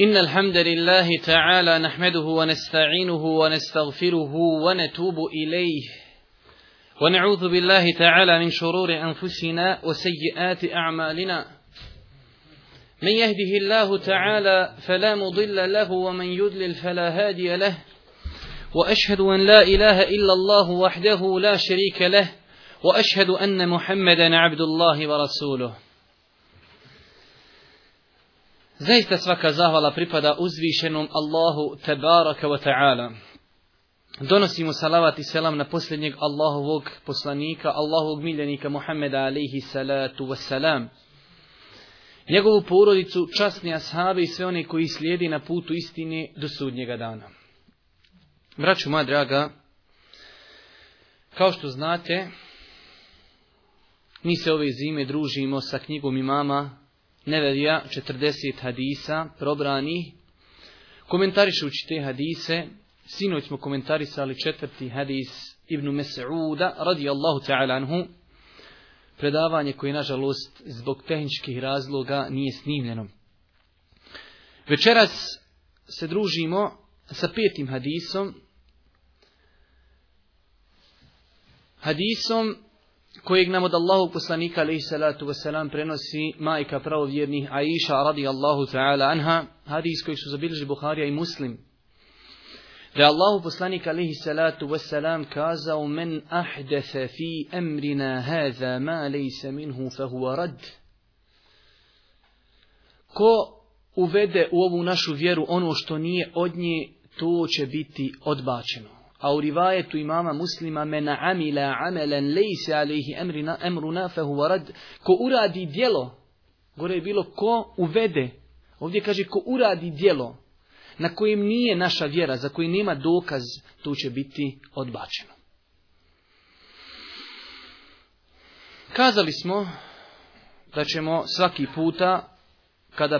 إن الحمد لله تعالى نحمده ونستعينه ونستغفره ونتوب إليه ونعوذ بالله تعالى من شرور أنفسنا وسيئات أعمالنا من يهده الله تعالى فلا مضل له ومن يدلل فلا هادي له وأشهد أن لا إله إلا الله وحده لا شريك له وأشهد أن محمدا عبد الله ورسوله Zaista svaka zahvala pripada uzvišenom Allahu tebaraka wa ta'ala. Donosimo salavat i selam na posljednjeg Allahovog poslanika, Allahovog miljenika Muhammeda alaihi salatu wa salam. Njegovu porodicu, časni ashabe i sve one koji slijedi na putu istine do sudnjega dana. Braću moja draga, kao što znate, mi se ove zime družimo sa knjigom imama Nevedija, 40 hadisa probrani. Komentarišući te hadise, sinoć smo komentarisali četvrti hadis Ibnu Mes'uda radijallahu ta'ala anhu. Predavanje koje nažalost zbog tehničkih razloga nije snimljeno. Večeras se družimo sa petim hadisom. Hadisom kojeg nam od Allahu poslanika alaihi salatu wasalam prenosi majka pravovjernih Aisha Allahu ta'ala anha, hadis koji su zabilži Buharija i Muslim. Da Allahu poslanik alaihi salatu wasalam kazao men ahdese fi emrina haza ma lejse minhu fahuwa rad. Ko uvede u ovu našu vjeru ono što nije od nje, to će biti odbačeno. A u rivajetu imama muslima mena amila amelen lejse alihi emrina, emruna fehu rad. Ko uradi dijelo, gore je bilo ko uvede. Ovdje kaže ko uradi djelo na kojem nije naša vjera, za koji nema dokaz, to će biti odbačeno. Kazali smo da ćemo svaki puta kada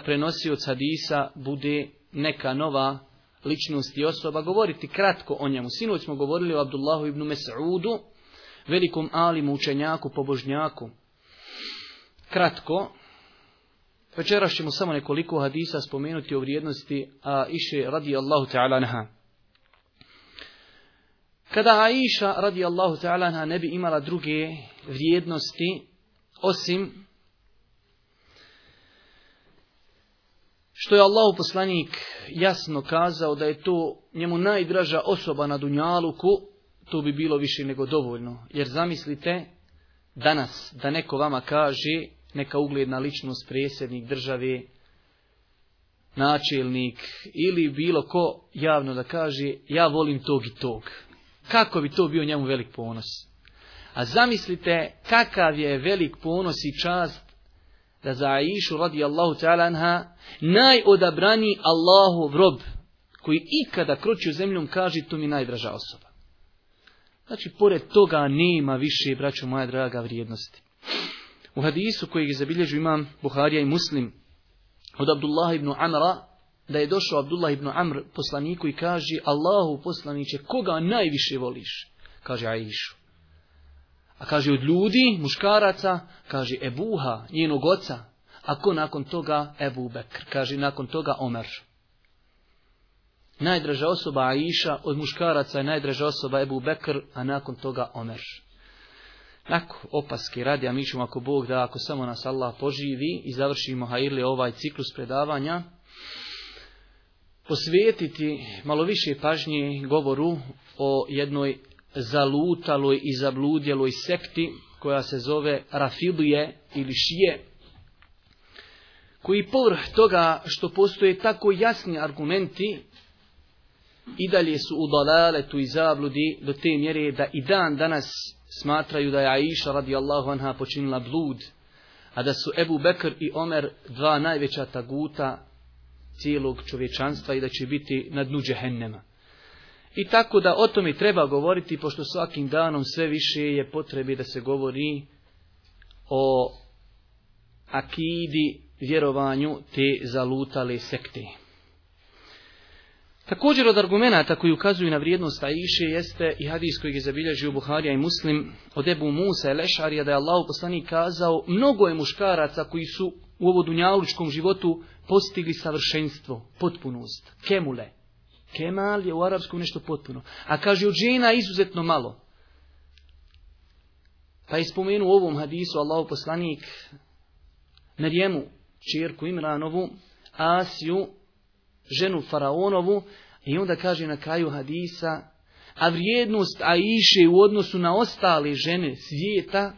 od sadisa, bude neka nova ličnosti osoba, govoriti kratko o njemu. Sinoć smo govorili o Abdullahu ibn Mes'udu, velikom alimu, učenjaku, pobožnjaku. Kratko, večeras ćemo samo nekoliko hadisa spomenuti o vrijednosti a, iše radi Allahu ta'ala Kada Aisha radi Allahu ta'ala ne bi imala druge vrijednosti, osim Što je Allahu poslanik jasno kazao da je to njemu najdraža osoba na Dunjaluku, to bi bilo više nego dovoljno. Jer zamislite danas da neko vama kaže neka ugledna ličnost predsjednik države, načelnik ili bilo ko javno da kaže ja volim tog i tog. Kako bi to bio njemu velik ponos? A zamislite kakav je velik ponos i čast da za Aishu radi ta'ala anha najodabrani Allahu rob koji ikada u zemljom kaže to mi najdraža osoba. Znači, pored toga nema više, braćo moja draga, vrijednosti. U hadisu kojeg je imam Buharija i Muslim od Abdullah ibn Amra, da je došao Abdullah ibn Amr poslaniku i kaže Allahu poslaniće, koga najviše voliš? Kaže Aishu. A kaže od ljudi, muškaraca, kaže Ebuha, njenog oca. a ko nakon toga Ebu Bekr, kaže nakon toga Omer. Najdraža osoba Aisha od muškaraca je najdraža osoba Ebu Bekr, a nakon toga Omer. Nako, opaske radi, a mi ćemo ako Bog da, ako samo nas Allah poživi i završimo ili ovaj ciklus predavanja, posvijetiti malo više pažnje govoru o jednoj zalutaloj i zabludjeloj sekti koja se zove Rafidije ili Šije, koji povrh toga što postoje tako jasni argumenti, i dalje su u dalaletu i zabludi do te mjere da i dan danas smatraju da je Aisha radijallahu anha počinila blud, a da su Ebu Bekr i Omer dva najveća taguta cijelog čovječanstva i da će biti na dnu džehennema. I tako da o tome treba govoriti, pošto svakim danom sve više je potrebi da se govori o akidi vjerovanju te zalutale sekte. Također od argumenata koji ukazuju na vrijednost Aiše jeste i hadis koji je zabilježio Buharija i Muslim od Ebu Musa Lešarija da je Allah poslanik kazao mnogo je muškaraca koji su u ovo životu postigli savršenstvo, potpunost, kemule. Kemal je u arapskom nešto potpuno. A kaže od džina izuzetno malo. Pa je spomenu u ovom hadisu Allahu poslanik Merjemu, čirku Imranovu, Asiju, ženu Faraonovu, i onda kaže na kraju hadisa, a vrijednost Aiše u odnosu na ostale žene svijeta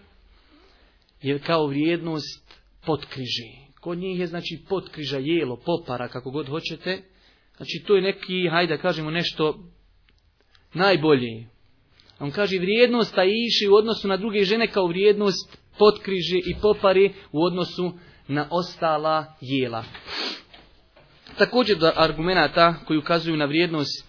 je kao vrijednost potkriži. Kod njih je znači potkriža jelo, popara, kako god hoćete, Znači to je neki, hajde kažemo nešto najbolje. On kaže vrijednost a iši u odnosu na druge žene kao vrijednost potkriže i popari u odnosu na ostala jela. Također do argumenata koji ukazuju na vrijednost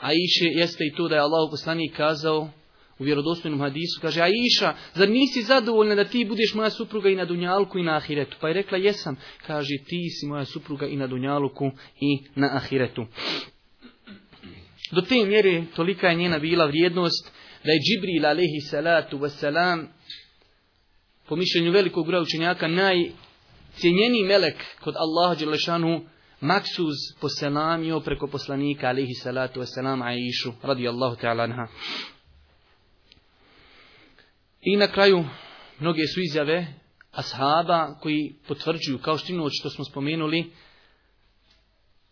a Aiše jeste i to da je Allah poslanik kazao u vjerodostojnom hadisu kaže, a iša, zar nisi zadovoljna da ti budeš moja supruga i na Dunjalku i na Ahiretu? Pa je rekla, jesam. Kaže, ti si moja supruga i na Dunjalku i na Ahiretu. Do te mjere tolika je njena bila vrijednost da je Džibril alaihi salatu wasalam po mišljenju velikog broja učenjaka najcijenjeniji melek kod Allaha Đelešanu maksuz poselamio preko poslanika alaihi salatu wasalam išu, radijallahu ta'ala anha. I na kraju mnoge su izjave ashaba koji potvrđuju, kao štinoć što smo spomenuli,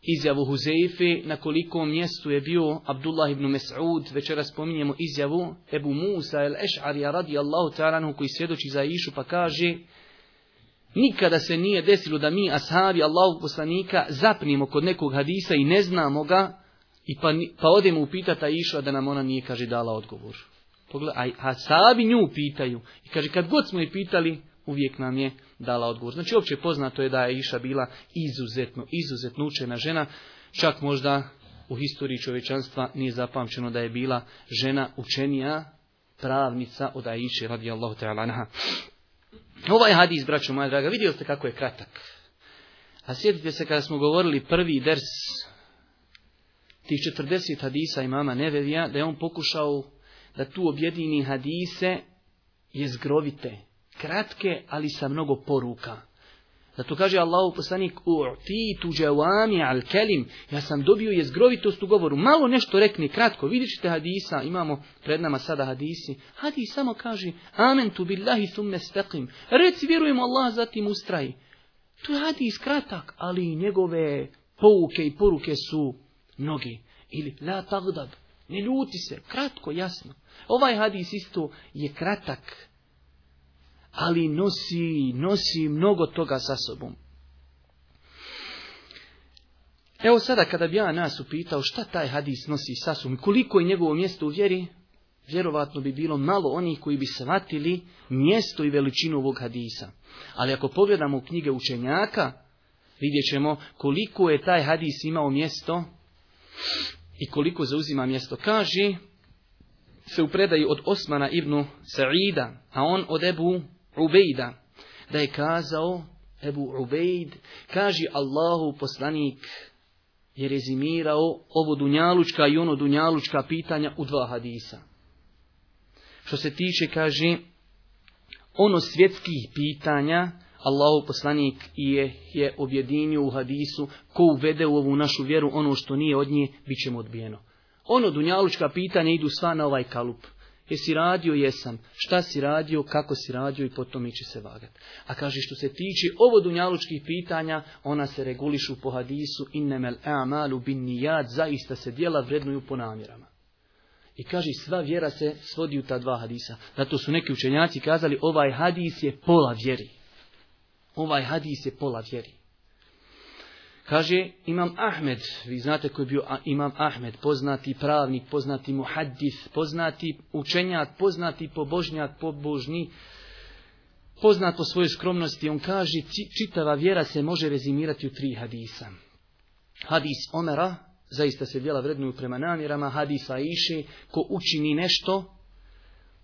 izjavu Huzeife na kolikom mjestu je bio Abdullah ibn Mes'ud, večera spominjemo izjavu Ebu Musa el radi Allahu ta'ranu koji svjedoči za Išu pa kaže Nikada se nije desilo da mi ashabi Allahog poslanika zapnimo kod nekog hadisa i ne znamo ga i pa, pa odemo upitati Išu da nam ona nije kaže dala odgovor. Pogledaj, a nju pitaju. I kaže, kad god smo je pitali, uvijek nam je dala odgovor. Znači, uopće poznato je da je Iša bila izuzetno, izuzetno učena žena. Čak možda u historiji čovečanstva nije zapamćeno da je bila žena učenija pravnica od Aiše radijallahu te Ovaj hadis, braćo moja draga, vidjeli ste kako je kratak. A sjetite se kada smo govorili prvi ders tih 40 hadisa imama Nevevija, da je on pokušao da tu objedini hadise je zgrovite, kratke, ali sa mnogo poruka. Zato kaže Allahu poslanik tu džavami al kelim ja sam dobio jezgrovitost u govoru. Malo nešto rekni kratko, vidjet ćete hadisa, imamo pred nama sada hadisi. Hadis samo kaže tu billahi thumma istaqim. Reci vjerujemo Allah, zatim ustraji. To je hadis kratak, ali njegove pouke i poruke su mnogi. Ili la tagdab, ne ljuti se, kratko, jasno. Ovaj hadis isto je kratak, ali nosi, nosi mnogo toga sa sobom. Evo sada kada bi ja nas upitao šta taj hadis nosi sa sobom, koliko je njegovo mjesto u vjeri, vjerovatno bi bilo malo onih koji bi shvatili mjesto i veličinu ovog hadisa. Ali ako pogledamo knjige učenjaka, vidjet ćemo koliko je taj hadis imao mjesto i koliko zauzima mjesto. Kaže se u predaju od Osmana ibn Sa'ida, a on od Ebu Ubejda, da je kazao Ebu Ubejd, kaže Allahu poslanik je rezimirao ovo dunjalučka i ono dunjalučka pitanja u dva hadisa. Što se tiče, kaže, ono svjetskih pitanja Allahu poslanik je, je objedinio u hadisu, ko uvede u ovu našu vjeru ono što nije od nje, bit ćemo odbijeno. Ono dunjalučka pitanja idu sva na ovaj kalup. Jesi radio, jesam. Šta si radio, kako si radio i potom ići se vagat. A kaže što se tiče ovo dunjalučkih pitanja, ona se regulišu po hadisu innemel a'malu bin nijad, zaista se djela vrednuju po namjerama. I kaže sva vjera se svodi u ta dva hadisa. Zato su neki učenjaci kazali ovaj hadis je pola vjeri. Ovaj hadis je pola vjeri. Kaže Imam Ahmed, vi znate koji je bio Imam Ahmed, poznati pravnik, poznati muhaddis, poznati učenjak, poznati pobožnjak, pobožni, poznat po svojoj skromnosti. On kaže, čitava vjera se može rezimirati u tri hadisa. Hadis Omera, zaista se djela vrednuju prema namjerama, hadis iše, ko učini nešto,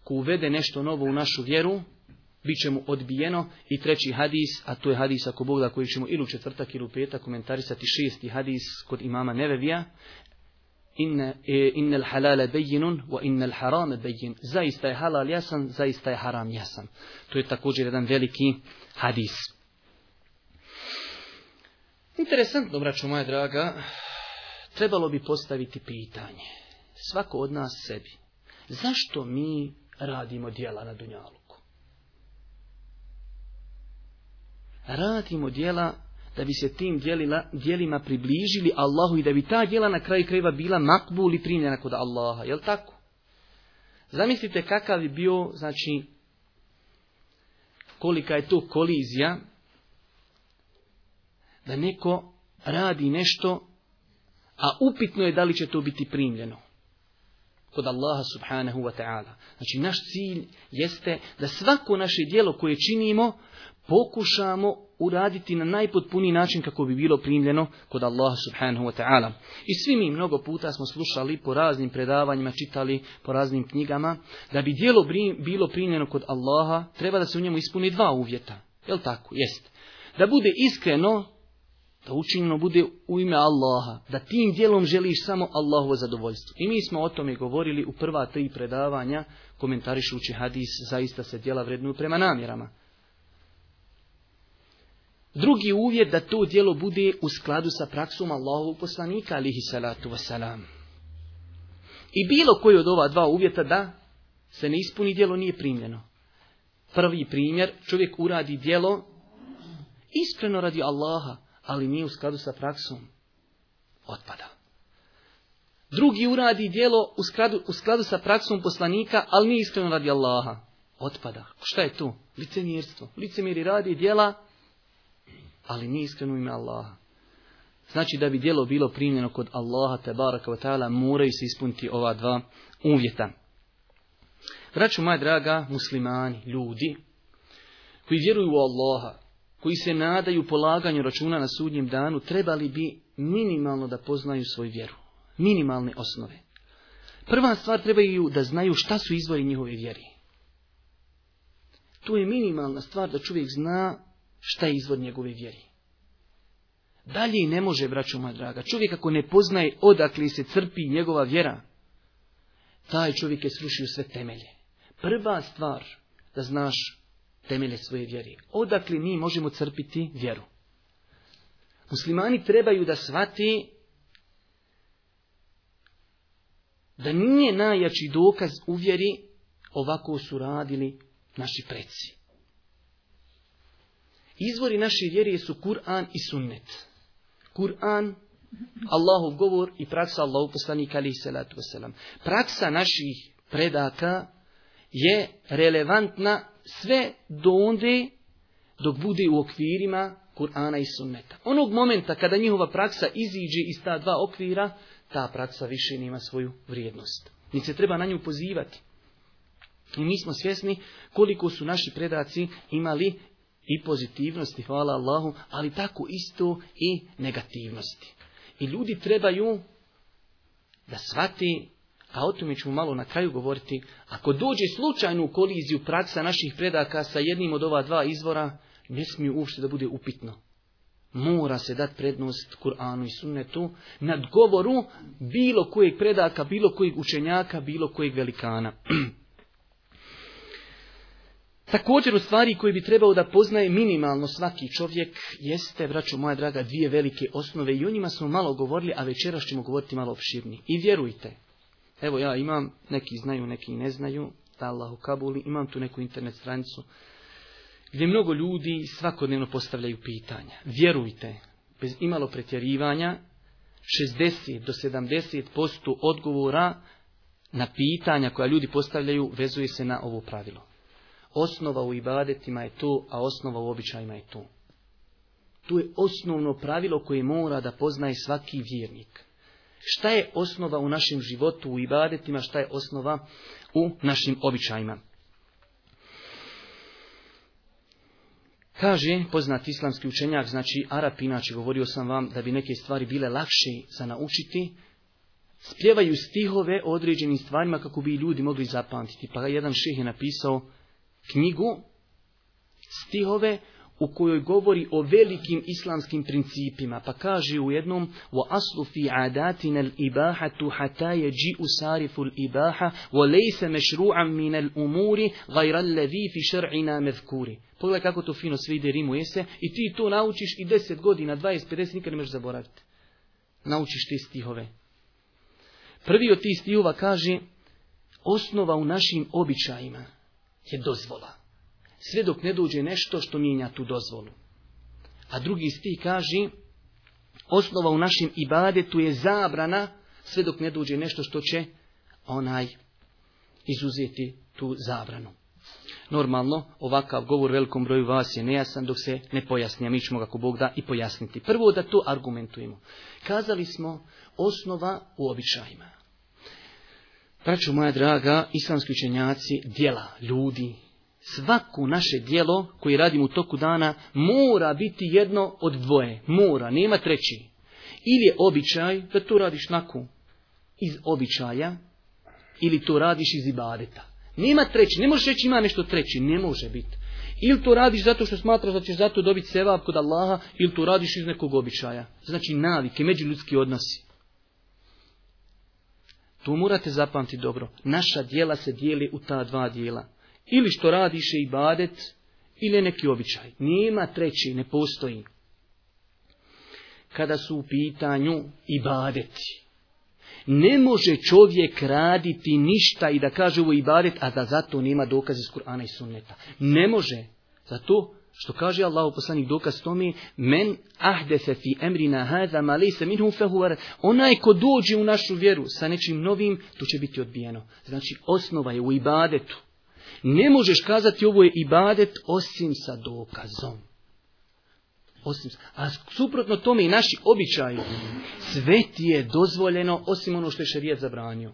ko uvede nešto novo u našu vjeru, bit će mu odbijeno. I treći hadis, a to je hadis ako Bog da koji ćemo ili u četvrtak ili u petak komentarisati šesti hadis kod imama Nevevija. Inne, e, halale bejinun, wa Zaista je halal jasan, zaista je haram jasan. To je također jedan veliki hadis. Interesantno, braćo moja draga, trebalo bi postaviti pitanje. Svako od nas sebi. Zašto mi radimo dijela na Dunjalu? radimo dijela da bi se tim dijelima dijelima približili Allahu i da bi ta djela na kraju krajeva bila makbul i primljena kod Allaha. Jel tako? Zamislite kakav bi bio, znači, kolika je to kolizija da neko radi nešto, a upitno je da li će to biti primljeno kod Allaha subhanahu wa ta'ala. Znači naš cilj jeste da svako naše djelo koje činimo pokušamo uraditi na najpotpuniji način kako bi bilo primljeno kod Allaha subhanahu wa ta'ala. I svi mi mnogo puta smo slušali po raznim predavanjima, čitali po raznim knjigama, da bi djelo bilo primljeno kod Allaha, treba da se u njemu ispuni dva uvjeta. Jel tako? Jest. Da bude iskreno, da učinjeno bude u ime Allaha, da tim dijelom želiš samo Allahovo zadovoljstvo. I mi smo o tome govorili u prva tri predavanja, komentarišući hadis, zaista se djela vrednuju prema namjerama. Drugi uvjet da to djelo bude u skladu sa praksom Allahovog poslanika, alihi salatu I bilo koji od ova dva uvjeta da se ne ispuni djelo nije primljeno. Prvi primjer, čovjek uradi djelo iskreno radi Allaha, ali nije u skladu sa praksom. Otpada. Drugi uradi djelo u skladu, u skladu sa praksom poslanika, ali nije iskreno radi Allaha. Otpada. Šta je to? Licemjerstvo. Licemjeri radi djela ali nije iskreno ime Allaha. Znači da bi djelo bilo primljeno kod Allaha te baraka ta'ala moraju se ispuniti ova dva uvjeta. Vraću, moja draga muslimani, ljudi koji vjeruju u Allaha, koji se nadaju polaganju računa na sudnjem danu, trebali bi minimalno da poznaju svoju vjeru. Minimalne osnove. Prva stvar trebaju da znaju šta su izvori njihove vjeri. Tu je minimalna stvar da čovjek zna šta je izvod njegove vjeri. Dalje ne može, braću moja draga. Čovjek ako ne poznaje odakle se crpi njegova vjera, taj čovjek je srušio sve temelje. Prva stvar da znaš temelje svoje vjeri. Odakle mi možemo crpiti vjeru. Muslimani trebaju da shvati da nije najjači dokaz u vjeri ovako su radili naši preci. Izvori naše vjere su Kur'an i sunnet. Kur'an, Allahov govor i praksa Allahov poslanika ali salatu wasalam. Praksa naših predaka je relevantna sve do onde dok bude u okvirima Kur'ana i sunneta. Onog momenta kada njihova praksa iziđe iz ta dva okvira, ta praksa više nema svoju vrijednost. Niti se treba na nju pozivati. I mi smo svjesni koliko su naši predaci imali i pozitivnosti, hvala Allahu, ali tako isto i negativnosti. I ljudi trebaju da shvati, a o tome ćemo malo na kraju govoriti, ako dođe slučajnu koliziju praksa naših predaka sa jednim od ova dva izvora, ne smiju uopšte da bude upitno. Mora se dati prednost Kur'anu i sunnetu nad govoru bilo kojeg predaka, bilo kojeg učenjaka, bilo kojeg velikana. Također u stvari koje bi trebao da poznaje minimalno svaki čovjek jeste, braćo moja draga, dvije velike osnove i o njima smo malo govorili, a večeras ćemo govoriti malo opširni. I vjerujte, evo ja imam, neki znaju, neki ne znaju, u Kabuli, imam tu neku internet stranicu gdje mnogo ljudi svakodnevno postavljaju pitanja. Vjerujte, bez imalo pretjerivanja, 60 do 70% odgovora na pitanja koja ljudi postavljaju vezuje se na ovo pravilo. Osnova u ibadetima je tu, a osnova u običajima je tu. Tu je osnovno pravilo koje mora da poznaje svaki vjernik. Šta je osnova u našem životu, u ibadetima, šta je osnova u našim običajima? Kaže poznat islamski učenjak, znači Arap, inače govorio sam vam da bi neke stvari bile lakše za naučiti, spjevaju stihove o određenim stvarima kako bi ljudi mogli zapamtiti. Pa jedan ših je napisao knjigu, stihove u kojoj govori o velikim islamskim principima, pa kaže u jednom وَأَصْلُ فِي عَدَاتِنَا الْإِبَاحَةُ حَتَى يَجِئُ سَارِفُ الْإِبَاحَ وَلَيْسَ مَشْرُوعًا مِنَ الْأُمُورِ غَيْرَ الَّذِي فِي شَرْعِنَا مَذْكُورِ Pogledaj kako to fino sve ide rimu jese i ti to naučiš i 10 godina, 20, 50, nikad ne možeš zaboraviti. Naučiš te stihove. Prvi od tih stihova kaže osnova u našim običajima je dozvola. Sve dok ne dođe nešto što mijenja tu dozvolu. A drugi stih kaže, osnova u našem ibadetu je zabrana, sve dok ne dođe nešto što će onaj izuzeti tu zabranu. Normalno, ovakav govor velikom broju vas je nejasan dok se ne pojasni, a mi ćemo ga Bog da i pojasniti. Prvo da to argumentujemo. Kazali smo osnova u običajima. Praću, moja draga, islamski učenjaci, djela ljudi, svako naše djelo koje radimo u toku dana mora biti jedno od dvoje, mora, nema treći. Ili je običaj da to radiš naku iz običaja, ili to radiš iz ibadeta. Nema treći, ne možeš reći ima nešto treći, ne može biti. Ili to radiš zato što smatraš da ćeš zato dobiti sevap kod Allaha, ili to radiš iz nekog običaja. Znači navike, međuljudski odnosi. Tu morate zapamtiti dobro. Naša dijela se dijeli u ta dva dijela. Ili što radiše i badet, ili neki običaj. Nema treći, ne postoji. Kada su u pitanju i badeti. Ne može čovjek raditi ništa i da kaže ovo badet, a da zato nema dokaze iz Kur'ana i sunneta. Ne može. Zato što kaže Allah poslanik dokaz tome, men ahdese fi emrina hada ma lejse minhu fehuar, onaj ko dođe u našu vjeru sa nečim novim, to će biti odbijeno. Znači, osnova je u ibadetu. Ne možeš kazati ovo je ibadet osim sa dokazom. Osim, a suprotno tome i naši običaji, sve ti je dozvoljeno osim ono što je šarijet zabranio.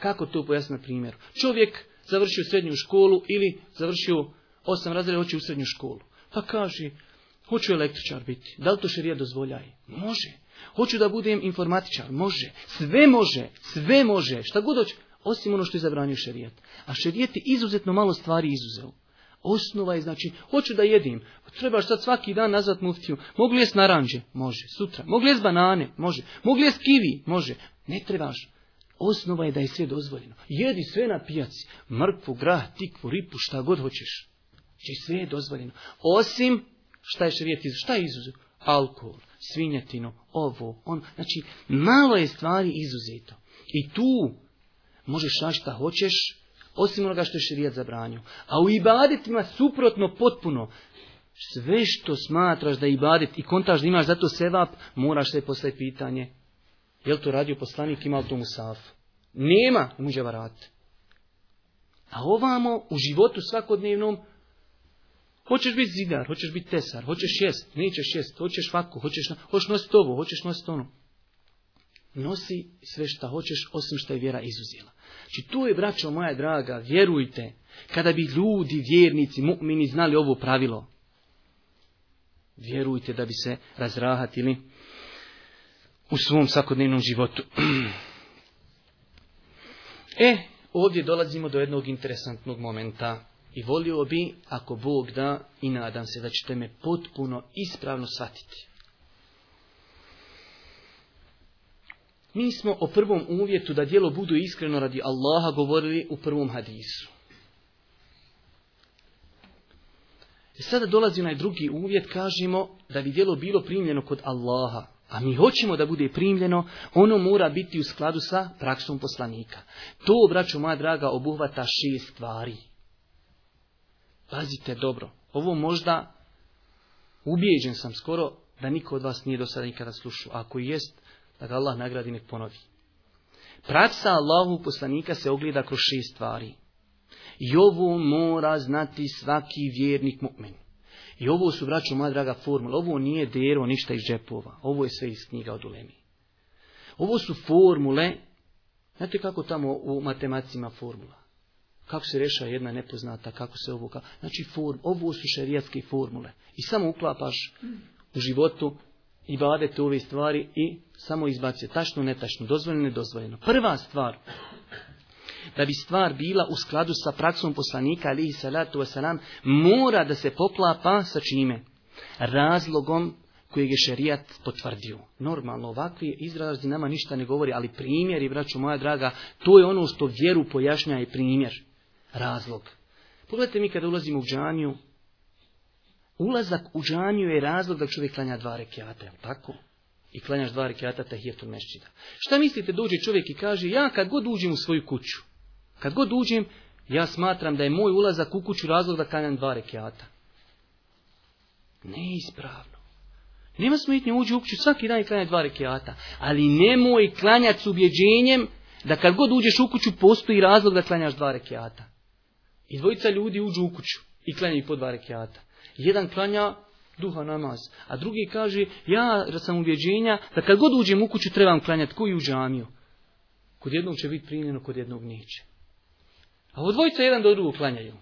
Kako to pojasniti na primjeru? Čovjek završio srednju školu ili završio osam razreda, hoće u srednju školu. Pa kaže, hoću električar biti. Da li to širija dozvoljaje? Može. Hoću da budem informatičar. Može. Sve može. Sve može. Šta god hoće. Osim ono što je zabranio šerijat. A šerijet je izuzetno malo stvari izuzeo. Osnova je znači, hoću da jedim. Trebaš sad svaki dan nazvat muftiju. Mogu jes naranđe? Može. Sutra. Mogli jes banane? Može. Mogu jes kivi? Može. Ne trebaš. Osnova je da je sve dozvoljeno. Jedi sve na pijaci. Mrkvu, grah, tikvu, ripu, šta god hoćeš. Znači sve je dozvoljeno. Osim šta je šarijet Šta je izuzet? Alkohol, svinjetino, ovo, ono. Znači malo je stvari izuzeto. I tu možeš naći šta hoćeš, osim onoga što je širijet zabranio. A u ibadetima suprotno potpuno. Sve što smatraš da je ibadet i kontaž da imaš zato sevap, moraš se postaviti pitanje. Je to radio poslanik, ima li to Nema muđava rat. A ovamo u životu svakodnevnom Hoćeš biti zidar, hoćeš biti tesar, hoćeš jest, nećeš jest, hoćeš vaku, hoćeš, hoćeš nositi ovo, hoćeš nositi ono. Nosi sve šta hoćeš, osim šta je vjera izuzela. Znači tu je, braćo moja draga, vjerujte, kada bi ljudi, vjernici, mu'mini znali ovo pravilo, vjerujte da bi se razrahatili u svom svakodnevnom životu. E, ovdje dolazimo do jednog interesantnog momenta. I volio bi, ako Bog da, i nadam se da ćete me potpuno ispravno shvatiti. Mi smo o prvom uvjetu da djelo budu iskreno radi Allaha govorili u prvom hadisu. I e sada dolazi onaj drugi uvjet, kažemo da bi djelo bilo primljeno kod Allaha. A mi hoćemo da bude primljeno, ono mora biti u skladu sa praksom poslanika. To, braću moja draga, obuhvata šest stvari. Pazite dobro. Ovo možda, ubijeđen sam skoro, da niko od vas nije do sada nikada slušao. Ako i jest, da ga Allah nagradi nek ponovi. Praksa Allahu poslanika se ogleda kroz šest stvari. I ovo mora znati svaki vjernik mu'min. I ovo su, braćo moja draga, formula. Ovo nije dero ništa iz džepova. Ovo je sve iz knjiga od ulemi. Ovo su formule. Znate kako tamo u matemacima formula? Kako se rješava jedna nepoznata, kako se ovo... Znači, form, ovo su šerijatske formule. I samo uklapaš u životu i badete ove stvari i samo izbacite tačno, netačno, dozvoljeno, nedozvoljeno. Prva stvar, da bi stvar bila u skladu sa praksom poslanika, i salatu wasalam, mora da se poklapa sa čime? Razlogom kojeg je šerijat potvrdio. Normalno, ovakvi izrazi nama ništa ne govori, ali primjer i braću moja draga, to je ono što vjeru pojašnja i primjer razlog. Pogledajte mi kada ulazimo u džanju, Ulazak u džanju je razlog da čovjek klanja dva rekiata, jel tako? I klanjaš dva rekiata tahijetul mešćida. Šta mislite, dođe čovjek i kaže, ja kad god uđem u svoju kuću, kad god uđem, ja smatram da je moj ulazak u kuću razlog da klanjam dva rekiata. Neispravno. Nema smetnje uđi u kuću svaki dan i klanja dva rekiata. Ali nemoj klanjati s ubjeđenjem da kad god uđeš u kuću postoji razlog da klanjaš dva rekiata. I dvojica ljudi uđu u kuću i klanjaju po dva rekiata. Jedan klanja duha namaz, a drugi kaže ja sam uvjeđenja da kad god uđem u kuću trebam klanjati koju džamiju. Kod jednog će biti primljeno, kod jednog neće. A ovo dvojica jedan do drugog klanjaju.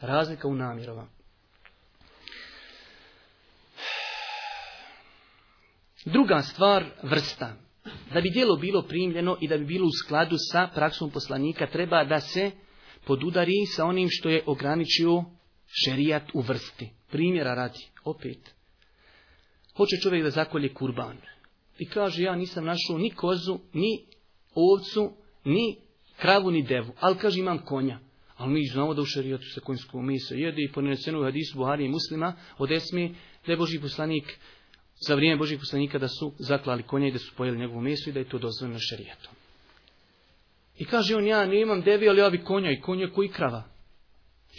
Razlika u namjerama. Druga stvar, vrsta. Da bi djelo bilo primljeno i da bi bilo u skladu sa praksom poslanika, treba da se podudari sa onim što je ograničio šerijat u vrsti. Primjera radi, opet. Hoće čovjek da zakolje kurban. I kaže, ja nisam našao ni kozu, ni ovcu, ni kravu, ni devu. Ali kaže, imam konja. Ali mi znamo da u šerijatu se konjsko meso jede i poneseno u hadisu Buhari i muslima od esmi da je Boži poslanik za vrijeme Božih poslanika da su zaklali konja i da su pojeli njegovu meso i da je to dozvoljeno šerijatom. I kaže on, ja ne imam devi, ali ja bi konja i konja koji krava.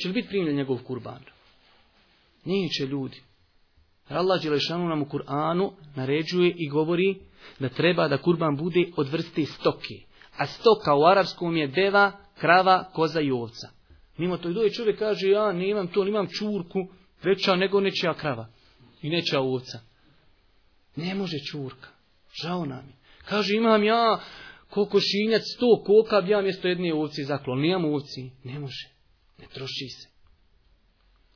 Će li biti primljen njegov kurban? će, ljudi. Allah Đelešanu nam u Kur'anu naređuje i govori da treba da kurban bude od vrste stoke. A stoka u arapskom je deva, krava, koza i ovca. Mimo to i doje čovjek kaže, ja nemam to, nemam čurku, veća nego nečija krava i nečija ovca. Ne može čurka. Žao nam je. Kaže, imam ja kokošinjac sto koka bi ja mjesto jedne ovci zaklon. Nijam ovci. Ne može. Ne troši se.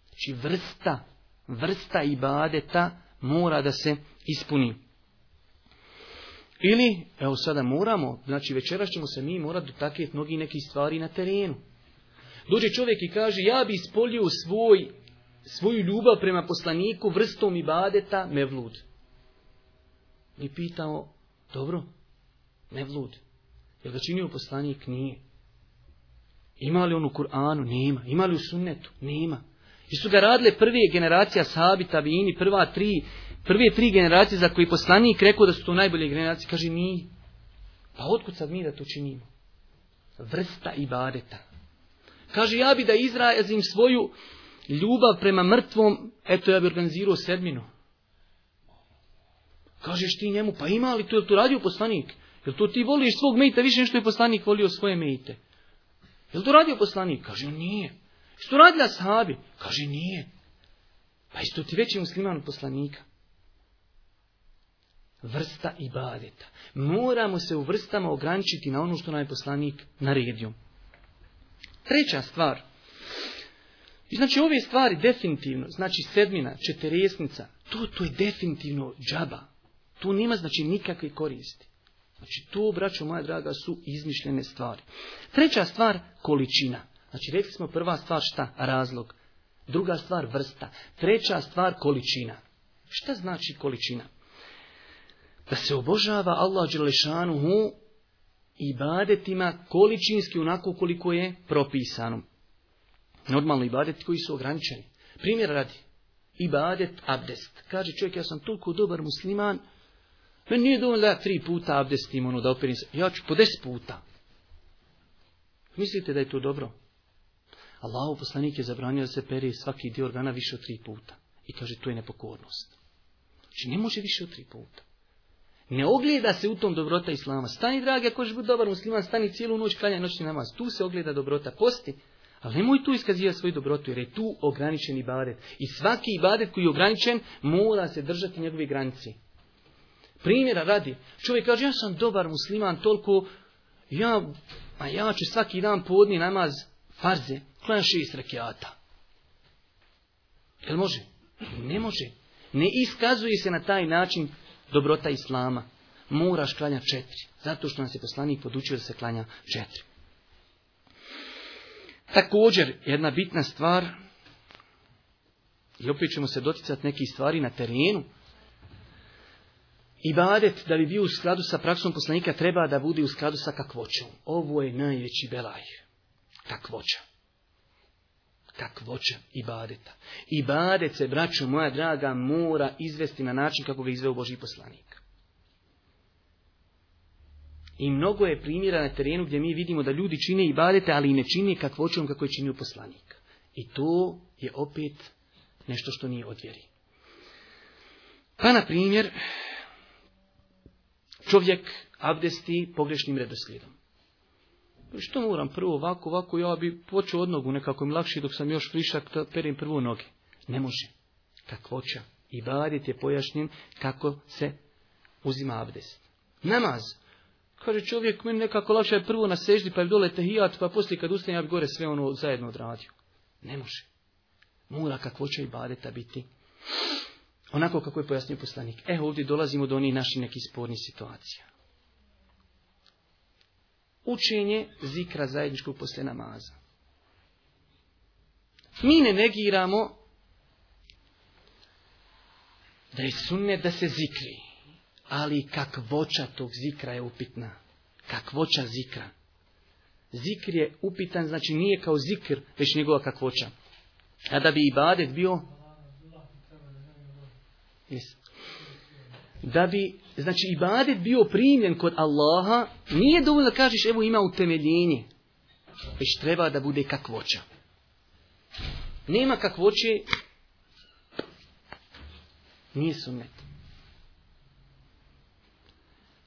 Znači vrsta, vrsta badeta mora da se ispuni. Ili, evo sada moramo, znači večeras ćemo se mi morati dotaknuti mnogi neki stvari na terenu. Dođe čovjek i kaže, ja bi ispolio svoj, svoju ljubav prema poslaniku vrstom i me vlud. I pitao, dobro, Mevlud. Jel ga činio poslanik? Nije. Ima li on u Kur'anu? Nema. Ima li u sunnetu? Nema. I su ga radile prve generacija sahabi, vini, prva tri, prve tri generacije za koji poslanik rekao da su to najbolje generacije. Kaže, nije. Pa otkud sad mi da to činimo? Vrsta i ibadeta. Kaže, ja bi da izrazim svoju ljubav prema mrtvom, eto ja bi organizirao sedminu. Kažeš ti njemu, pa ima li to, je to radio poslanik? Jel to ti voliš svog mejta više nešto je poslanik volio svoje mejte? Jel to radio poslanik? Kaže, nije. Što radila sahabi? Kaže, nije. Pa isto ti veći musliman poslanika. Vrsta i ibadeta. Moramo se u vrstama ograničiti na ono što nam je poslanik naredio. Treća stvar. I znači ove stvari definitivno, znači sedmina, četiresnica, to, to je definitivno džaba. Tu nema znači nikakve koristi. Znači to, braćo moja draga, su izmišljene stvari. Treća stvar, količina. Znači rekli smo prva stvar šta? Razlog. Druga stvar vrsta. Treća stvar količina. Šta znači količina? Da se obožava Allah Đelešanuhu i badetima količinski onako koliko je propisano. Normalno i badet koji su ograničeni. Primjer radi. Ibadet abdest. Kaže čovjek, ja sam toliko dobar musliman, meni nije dovoljno da ja tri puta abdestim, ono, da operim se. Ja ću po deset puta. Mislite da je to dobro? Allahu poslanik je zabranio da se peri svaki dio organa više od tri puta. I kaže, to je nepokornost. Znači, ne može više od tri puta. Ne ogleda se u tom dobrota islama. Stani, dragi, ako ćeš biti dobar musliman, stani cijelu noć, klanjaj noćni namaz. Tu se ogleda dobrota posti, ali nemoj tu iskazivati svoju dobrotu, jer je tu ograničen ibadet. I svaki ibadet koji je ograničen, mora se držati njegove granice. Primjera radi. Čovjek kaže, ja sam dobar musliman, toliko, ja, a ja ću svaki dan podni namaz farze, klan šest rekiata. Jel može? Ne može. Ne iskazuje se na taj način dobrota Islama. Moraš klanja četiri. Zato što nas je poslanik podučio da se klanja četiri. Također, jedna bitna stvar, i opet ćemo se doticati nekih stvari na terenu, ibadet da bi bio u skladu sa praksom poslanika treba da bude u skladu sa kakvoćom. Ovo je najveći belaj. Kakvoća. Kakvoća ibadeta. Ibadet se, braću moja draga, mora izvesti na način kako ga izveo Boži poslanik. I mnogo je primjera na terenu gdje mi vidimo da ljudi čine ibadete, ali i ne čine kakvoćom kako je činio poslanik. I to je opet nešto što nije odvjeri. Pa, na primjer, čovjek abdesti pogrešnim redoslijedom. Što moram prvo ovako, ovako, ja bi počeo od nogu, nekako mi lakši, dok sam još frišak, perim prvo noge. Ne može. Kakvoća. I badit je pojašnjen kako se uzima abdest. Namaz. Kaže čovjek, meni nekako lakše je prvo na seždi, pa je dole tehijat, pa poslije kad ustane, ja bi gore sve ono zajedno odradio. Ne može. Mora kakvoća i badeta biti Onako kako je pojasnio poslanik. E, ovdje dolazimo do onih naših nekih spornih situacija. Učenje zikra zajedničkog poslije namaza. Mi ne negiramo da je sunne da se zikri, ali kakvoća tog zikra je upitna. Kakvoća zikra. Zikr je upitan, znači nije kao zikr, već njegova kakvoća. A da bi ibadet bio da bi, znači, ibadet bio primljen kod Allaha, nije dovoljno da kažeš, evo ima utemeljenje. Već treba da bude kakvoća. Nema kakvoće, nije sunnet.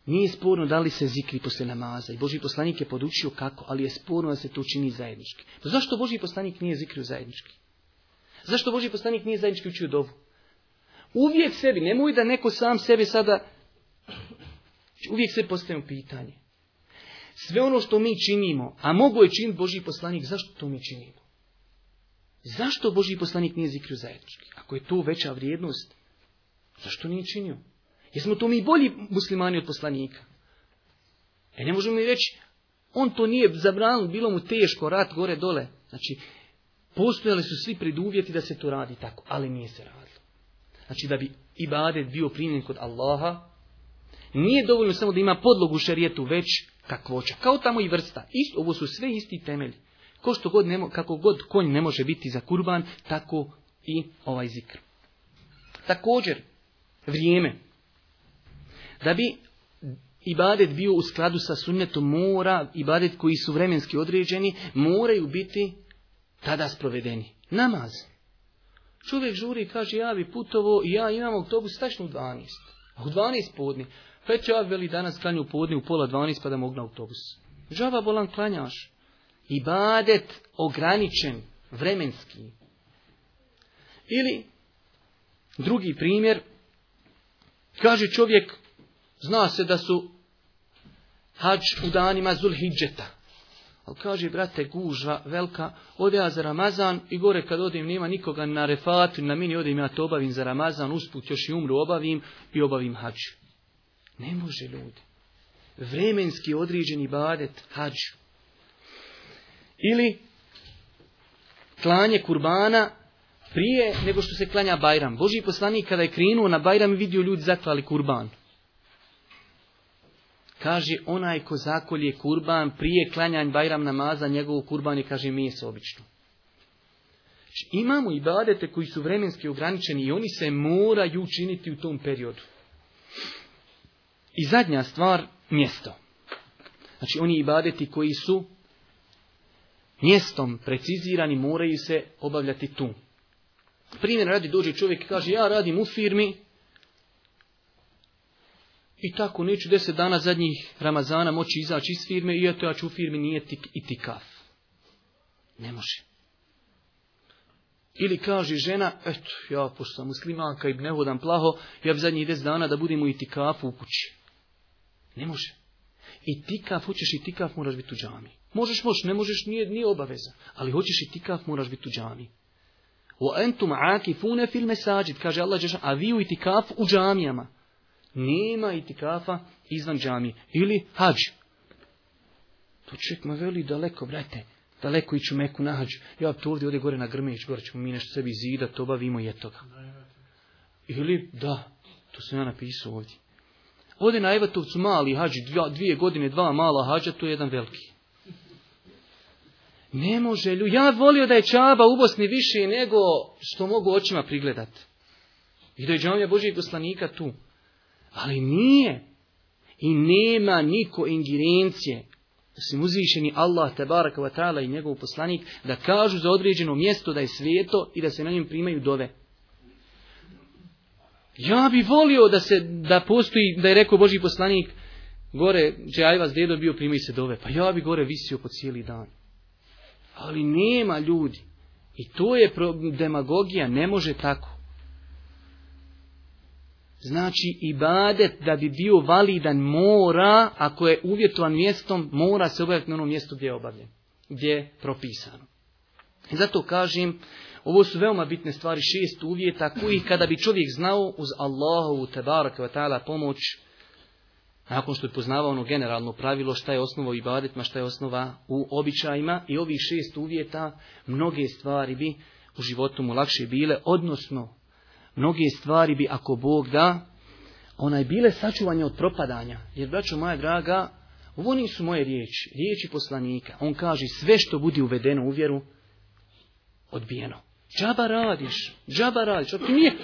Nije sporno da li se zikri posle namaza i Boži poslanik je podučio kako, ali je sporno da se to čini zajednički. zašto Boži poslanik nije zikrio zajednički? Zašto Boži poslanik nije zajednički učio dovu? Uvijek sebi, nemoj da neko sam sebi sada, uvijek se postavimo pitanje. Sve ono što mi činimo, a mogu je činiti Boži poslanik, zašto to mi činimo? Zašto Boži poslanik nije zikrio zajednički? Ako je to veća vrijednost, zašto nije činio? Jesmo to mi bolji muslimani od poslanika? E ne možemo mi reći, on to nije zabranilo, bilo mu teško, rat gore dole. Znači, postojali su svi preduvjeti da se to radi tako, ali nije se radi. Znači da bi ibadet bio primljen kod Allaha, nije dovoljno samo da ima podlogu šerijetu, već kakvoća. Kao tamo i vrsta. Isto, ovo su sve isti temelji. Ko što god kako god konj ne može biti za kurban, tako i ovaj zikr. Također, vrijeme. Da bi ibadet bio u skladu sa sunnetom mora, ibadet koji su vremenski određeni, moraju biti tada sprovedeni. Namaz. Čovjek žuri i kaže, ja bi putovo, ja imam autobus tačno u 12. u 12 podni. Već ja veli danas klanju u podni u pola 12 pa da mogu na autobus. Žava bolan klanjaš. I badet ograničen, vremenski. Ili, drugi primjer, kaže čovjek, zna se da su hađ u danima Zulhidžeta. Ali kaže, brate, gužva velika, ode ja za Ramazan i gore kad odim nema nikoga na refatu, na mini odim ja to obavim za Ramazan, usput još i umru obavim i obavim hađu. Ne može ljudi. Vremenski određeni badet hađu. Ili klanje kurbana prije nego što se klanja Bajram. Boži poslanik kada je krenuo na Bajram vidio ljudi zaklali kurban. Kaže, onaj ko zakolje kurban prije klanjanj Bajram namaza, njegovu kurban i kaže, meso obično. Znači, imamo i badete koji su vremenski ograničeni i oni se moraju učiniti u tom periodu. I zadnja stvar, mjesto. Znači, oni i badeti koji su mjestom precizirani moraju se obavljati tu. Primjer radi dođe čovjek i kaže ja radim u firmi i tako, neću deset dana zadnjih Ramazana moći izaći iz firme i eto ja ću u firmi nije tik i tikav. Ne može. Ili kaže žena, eto, ja pošto sam muslimanka i ne vodam plaho, ja bi zadnjih deset dana da budem u itikafu u kući. Ne može. I tikaf, hoćeš i tikaf, moraš biti u džami. Možeš, možeš, ne možeš, nije, nije obaveza. Ali hoćeš i tikaf, moraš biti u džami. O entum fune filme sađit, kaže Allah, a vi u itikafu u džamijama. Nema itikafa izvan džamije. Ili hađ. To čovjek veli daleko, brate. Daleko iću meku na hađu. Ja tu ovdje, ovdje gore na Grmeć, gore ćemo mi nešto sebi zida, to bavimo je Ili, da, to sam ja napisao ovdje. Ovdje na Evatovcu mali hađi, dvije godine, dva mala hađa, to je jedan veliki. Ne može lju. Ja volio da je Čaba u Bosni više nego što mogu očima prigledat. I da je džamija Božijeg poslanika tu. Ali nije. I nema niko ingerencije. Osim uzvišeni Allah, tabaraka wa ta'ala i njegov poslanik, da kažu za određeno mjesto da je svijeto i da se na njem primaju dove. Ja bi volio da se, da postoji, da je rekao Boži poslanik, gore, vas dedo bio, primaj se dove. Pa ja bi gore visio po cijeli dan. Ali nema ljudi. I to je demagogija, ne može tako. Znači ibadet da bi bio validan mora, ako je uvjetovan mjestom, mora se obavljati na onom mjestu gdje je obavljen, gdje je propisano. I zato kažem, ovo su veoma bitne stvari, šest uvjeta koji kada bi čovjek znao uz Allahovu tebaraka wa ta'ala pomoć, nakon što je poznavao ono generalno pravilo šta je osnova u ibadetima, šta je osnova u običajima i ovih šest uvjeta, mnoge stvari bi u životu mu lakše bile, odnosno Mnoge stvari bi, ako Bog da, onaj bile sačuvanje od propadanja. Jer, braćo moja draga, ovo nisu moje riječi, riječi poslanika. On kaže, sve što budi uvedeno u vjeru, odbijeno. Džaba radiš, džaba radiš. Ti nije,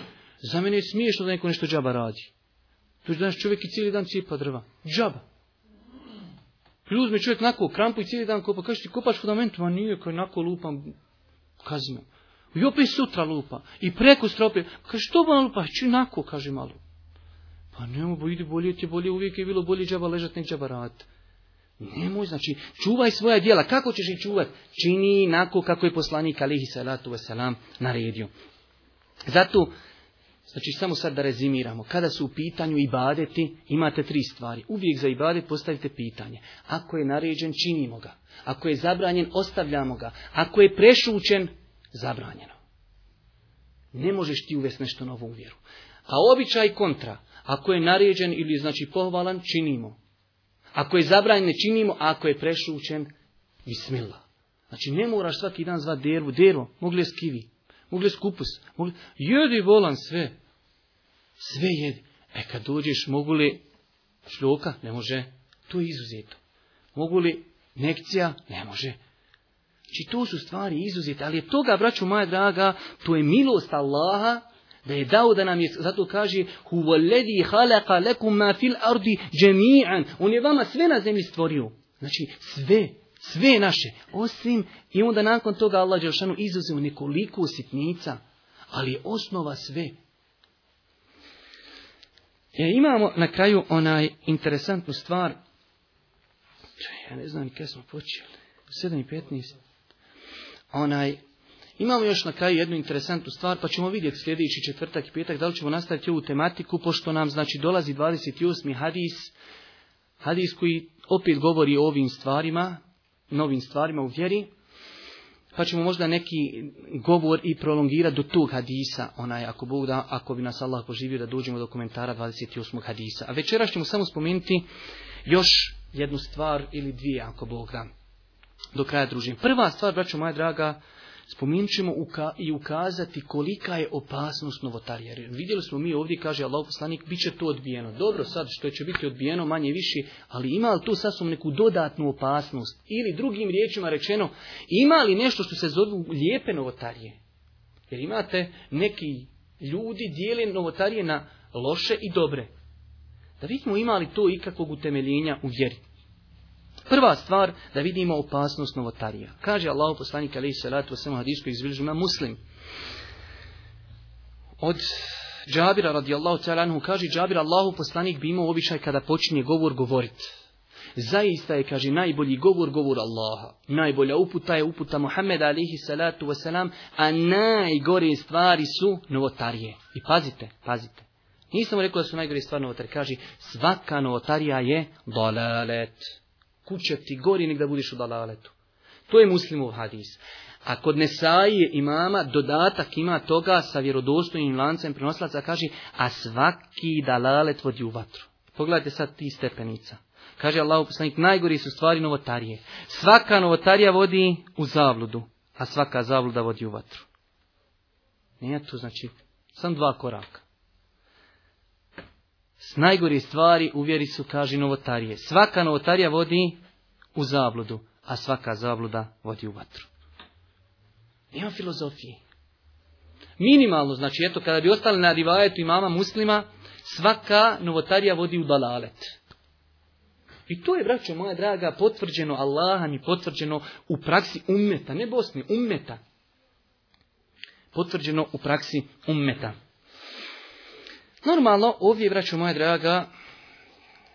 za mene je smiješno da neko nešto džaba radi. je danas čovjek i cijeli dan cipa drva. Džaba. Ljuzme čovjek nako krampu i cijeli dan kopa. Kaže ti kopaš fundament a nije koji nako lupam kaznom. I opet sutra lupa. I preko strope. Kaže, što malo lupa? nako, kaže malo. Pa nemoj, bo idi bolje ti bolje, uvijek je bilo bolje džaba ležat nek džaba Nemoj, znači, čuvaj svoja djela. Kako ćeš ih čuvat? Čini onako kako je poslanik alihi salatu wasalam naredio. Zato, znači samo sad da rezimiramo. Kada su u pitanju ibadeti, imate tri stvari. Uvijek za ibadet postavite pitanje. Ako je naređen, činimo ga. Ako je zabranjen, ostavljamo ga. Ako je prešučen zabranjeno. Ne možeš ti uvesti nešto novo u vjeru. A običaj kontra, ako je naređen ili znači pohvalan, činimo. Ako je zabranjen, ne činimo, a ako je prešućen, bismila. Znači ne moraš svaki dan zvati dervu, dervo, mogli je skivi, mogli je skupus, mogli... jedi volan sve, sve jedi. E kad dođeš, mogu li šljoka? Ne može, to je izuzeto. Mogu li nekcija? Ne može, Znači to su stvari izuzete, ali je toga, braću moja draga, to je milost Allaha da je dao da nam je, zato kaže huvaledi halaka lekum ma fil ardi džemi'an. On je vama sve na zemlji stvorio. Znači sve, sve naše, osim i onda nakon toga Allah Đeršanu izuzeo nekoliko sitnica, ali je osnova sve. Ja e, imamo na kraju onaj interesantnu stvar, ja ne znam kada smo počeli, 7.15 onaj, imamo još na kraju jednu interesantnu stvar, pa ćemo vidjeti sljedeći četvrtak i petak da li ćemo nastaviti ovu tematiku, pošto nam znači dolazi 28. hadis, hadis koji opet govori o ovim stvarima, novim stvarima u vjeri, pa ćemo možda neki govor i prolongirati do tog hadisa, onaj, ako, Bog da, ako bi nas Allah poživio da dođemo do komentara 28. hadisa. A večeras ćemo samo spomenuti još jednu stvar ili dvije, ako Bog da do kraja družim. Prva stvar, braćo moja draga, spominut ćemo i ukazati kolika je opasnost novotarije. Vidjeli smo mi ovdje, kaže Allah poslanik, bit će to odbijeno. Dobro sad što će biti odbijeno manje više, ali ima li tu sasvom neku dodatnu opasnost? Ili drugim riječima rečeno, ima li nešto što se zovu lijepe novotarije? Jer imate neki ljudi dijele novotarije na loše i dobre. Da vidimo imali li to ikakvog utemeljenja u vjeri. Prva stvar da vidimo opasnost novotarija. Kaže Allah poslanik alaihi salatu wasalam hadisku izbilžima muslim. Od Džabira radijallahu ta'ala anhu kaže Džabir Allahu poslanik bi imao običaj kada počinje govor govorit. Zaista je, kaže, najbolji govor, govor Allaha. Najbolja uputa je uputa Muhammeda alihi salatu wasalam, a najgore stvari su novotarije. I pazite, pazite. Nisam rekao da su najgore stvari novotarije. Kaže, svaka novotarija je dalalet kuće ti gori nek da budiš u dalaletu. To je muslimov hadis. A kod Nesaije imama dodatak ima toga sa vjerodostojnim lancem prenoslaca kaže a svaki dalalet vodi u vatru. Pogledajte sad ti stepenica. Kaže Allah poslanik, najgori su stvari novotarije. Svaka novotarija vodi u zavludu, a svaka zavluda vodi u vatru. Nije to znači, sam dva koraka s najgori stvari u vjeri su, kaže novotarije. Svaka novotarija vodi u zabludu, a svaka zabluda vodi u vatru. Nema filozofije. Minimalno, znači, eto, kada bi ostali na rivajetu mama muslima, svaka novotarija vodi u dalalet. I to je, braćo moja draga, potvrđeno Allaha i potvrđeno u praksi ummeta, ne Bosni, ummeta. Potvrđeno u praksi ummeta. Normalno, ovdje, braću moja draga,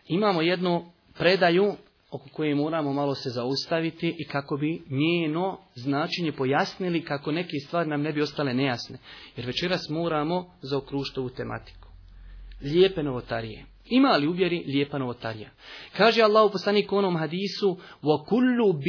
imamo jednu predaju oko koje moramo malo se zaustaviti i kako bi njeno značenje pojasnili kako neke stvari nam ne bi ostale nejasne. Jer večeras moramo za ovu tematiku. Lijepe novotarije. Ima li uvjeri lijepa novotarija? Kaže Allah u poslaniku konom hadisu وَكُلُّ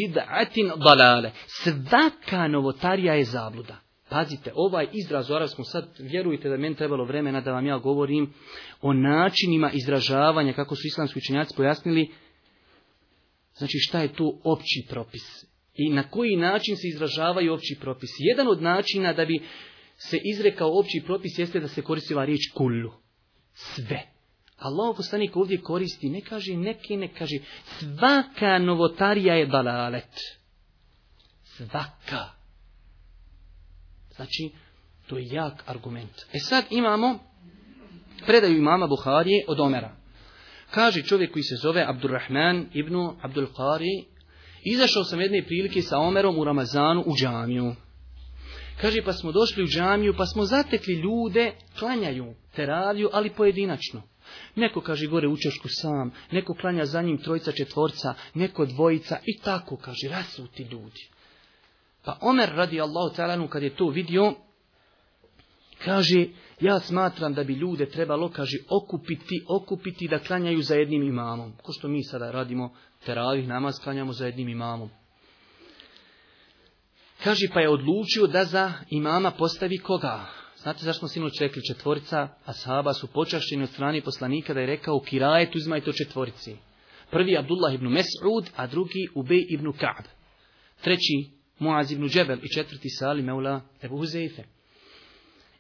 Svaka novotarija je zabluda. Pazite, ovaj izraz u sad vjerujte da meni trebalo vremena da vam ja govorim o načinima izražavanja, kako su islamski učenjaci pojasnili, znači šta je tu opći propis i na koji način se izražavaju opći propis. Jedan od načina da bi se izrekao opći propis jeste da se koristi riječ kullu, sve. Allah poslanik ovdje koristi, ne kaže neki, ne kaže, svaka novotarija je balalet, Svaka. Znači, to je jak argument. E sad imamo predaju imama Buharije od Omera. Kaže čovjek koji se zove Abdurrahman ibn Abdul Qari, izašao sam jedne prilike sa Omerom u Ramazanu u džamiju. Kaže, pa smo došli u džamiju, pa smo zatekli ljude, klanjaju teraviju, ali pojedinačno. Neko kaže gore učešku sam, neko klanja za njim trojca četvorca, neko dvojica i tako, kaže, rasuti ljudi. Pa Omer radi Allahu talanu kad je to vidio, kaže, ja smatram da bi ljude trebalo, kaže, okupiti, okupiti da klanjaju za jednim imamom. Ko što mi sada radimo, teravih namaz klanjamo za jednim imamom. Kaže, pa je odlučio da za imama postavi koga? Znate zašto smo sinoć rekli četvorica, a sahaba su počašćeni od strane poslanika da je rekao kirajet to četvorici. Prvi Abdullah ibn Mes'ud, a drugi Ubej ibn Ka'b. Treći Muaz ibn Džebel i četvrti sali Meula Ebu Huzeife.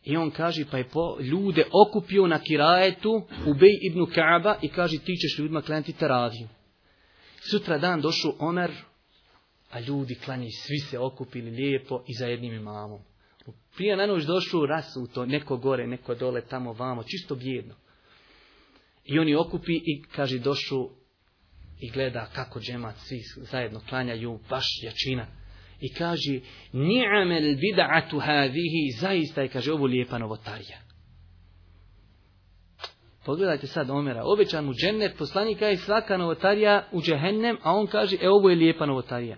I on kaže, pa je po, ljude okupio na kirajetu Bej ibn Kaaba i kaže, ti ćeš ljudima klanjati taraviju. Sutra dan došao Omer, a ljudi klanji, svi se okupili lijepo i za jednim imamom. Prije na noć došao rasuto, neko gore, neko dole, tamo, vamo, čisto bijedno. I oni okupi i kaže, došao i gleda kako džemat svi zajedno klanjaju, baš jačina i kaže ni'amel bid'atu havihi zaista je kaže ovo lijepa novotarija. Pogledajte sad Omera, obećan mu džennet, poslanika je svaka novotarija u džehennem, a on kaže, e ovo je lijepa novotarija.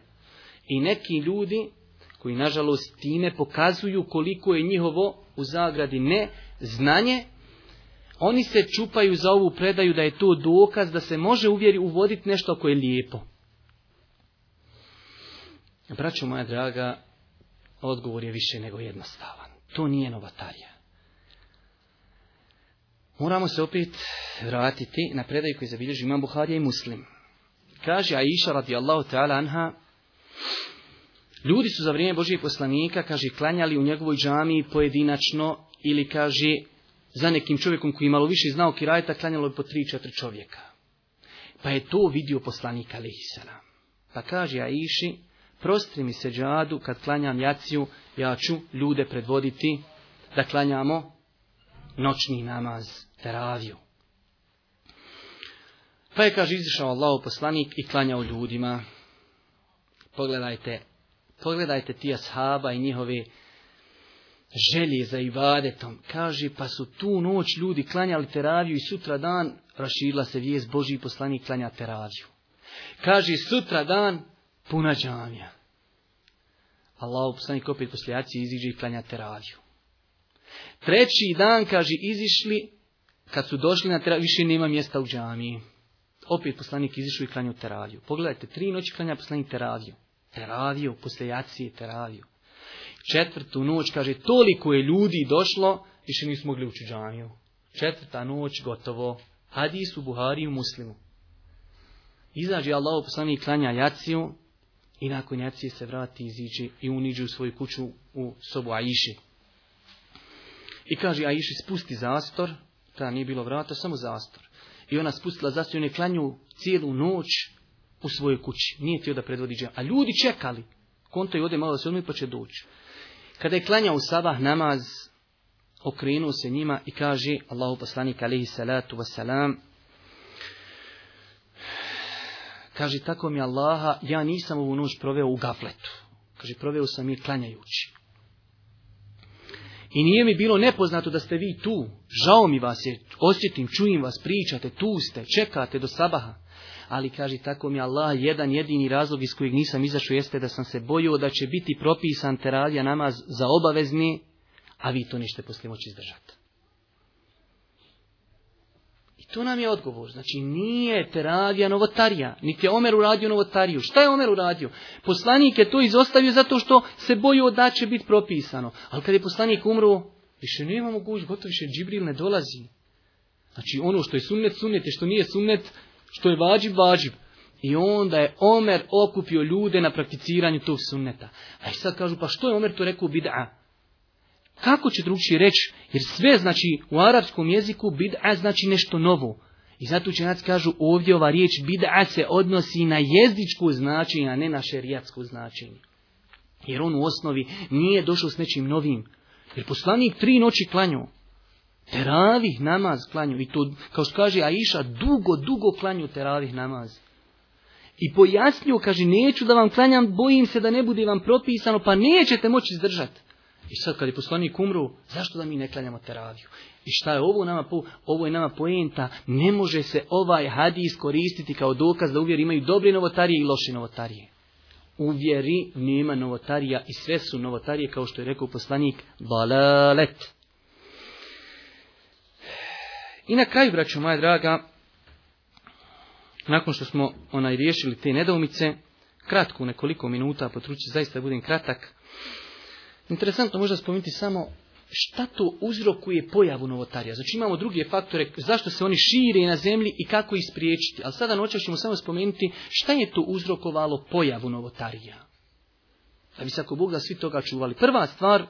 I neki ljudi, koji nažalost time pokazuju koliko je njihovo u zagradi ne znanje, oni se čupaju za ovu predaju da je to dokaz da se može uvjeri uvoditi nešto koje je lijepo. Braćo moja draga, odgovor je više nego jednostavan. To nije novatarija. Moramo se opet vratiti na predaju koji zabilježi imam Buharija i Muslim. Kaže Aisha radijallahu ta'ala anha, ljudi su za vrijeme Božijeg poslanika, kaže, klanjali u njegovoj džami pojedinačno ili kaže, za nekim čovjekom koji malo više znao kirajta, klanjalo je po tri, četiri čovjeka. Pa je to vidio Poslanika Lehisana. Pa kaže Aisha, prostri mi se džadu kad klanjam jaciju, ja ću ljude predvoditi da klanjamo noćni namaz teraviju. Pa je, kaže, izišao Allah poslanik i klanjao ljudima. Pogledajte, pogledajte ti ashaba i njihove želje za ibadetom. Kaže, pa su tu noć ljudi klanjali teraviju i sutra dan raširila se vijest Boži poslanik klanja teraviju. Kaže, sutra dan Puna džamija. Allah poslanik opet jaci iziđe i klanja teraviju. Treći dan, kaže, izišli, kad su došli na teraviju, više nema mjesta u džamiji. Opet poslanik izišao i klanju teraviju. Pogledajte, tri noći klanja poslanik teraviju. Teraviju, je teraviju. Četvrtu noć, kaže, toliko je ljudi došlo, više nismo mogli ući u džamiju. Četvrta noć, gotovo. Hadis u Buhari u Muslimu. Izađe Allah poslanik klanja jaciju, i nakon jacije se vrati, iziđe i uniđe u svoju kuću u sobu Aiši. I kaže Aiši spusti zastor, ta nije bilo vrata, samo zastor. I ona spustila zastor i on klanju cijelu noć u svojoj kući. Nije htio da predvodi A ljudi čekali. Konto je ode malo da se odmi pa će doći. Kada je klanjao u sabah namaz, okrenuo se njima i kaže Allahu poslanik alaihi salatu wasalam, Kaže, tako mi Allaha, ja nisam ovu noć proveo u gafletu. Kaže, proveo sam je klanjajući. I nije mi bilo nepoznato da ste vi tu. Žao mi vas je, osjetim, čujem vas, pričate, tu ste, čekate do sabaha. Ali kaže, tako mi Allah, jedan jedini razlog iz kojeg nisam izašao jeste da sam se bojio da će biti propisan teravija namaz za obavezni, a vi to nećete poslije moći izdržati to nam je odgovor. Znači nije Teravija novotarija, niti je Omer uradio novotariju. Šta je Omer uradio? Poslanik je to izostavio zato što se boju da će biti propisano. Ali kad je poslanik umro, više nema moguć, gotovo više Džibril ne dolazi. Znači ono što je sunnet, sunnet što nije sunnet, što je vađib, vađib. I onda je Omer okupio ljude na prakticiranju tog sunneta. A i sad kažu, pa što je Omer to rekao bid'a? Kako će drugčije reći? Jer sve znači u arapskom jeziku bid'a znači nešto novo. I zato nas kažu ovdje ova riječ bid'a se odnosi na jezičko značenje, a ne na šerijatsko značenje. Jer on u osnovi nije došao s nečim novim. Jer poslanik tri noći klanju. Teravih namaz klanju. I to, kao što kaže Aisha, dugo, dugo klanju teravih namaz. I pojasnio, kaže, neću da vam klanjam, bojim se da ne bude vam propisano, pa nećete moći izdržati. I sad kad je poslanik umru, zašto da mi ne klanjamo teraviju? I šta je ovo nama po, ovo je nama poenta, ne može se ovaj hadis koristiti kao dokaz da uvjeri imaju dobre novotarije i loše novotarije. Uvjeri, nema novotarija i sve su novotarije, kao što je rekao poslanik, balalet. I na kraju, braću moja draga, nakon što smo onaj riješili te nedoumice, kratko, nekoliko minuta, potrući zaista budem kratak, Interesantno možda spomenuti samo šta to uzrokuje pojavu novotarija. Znači imamo druge faktore, zašto se oni šire na zemlji i kako ih spriječiti. Ali sada noćas ćemo samo spomenuti šta je to uzrokovalo pojavu novotarija. Da bi se ako Bog da svi toga čuvali. Prva stvar,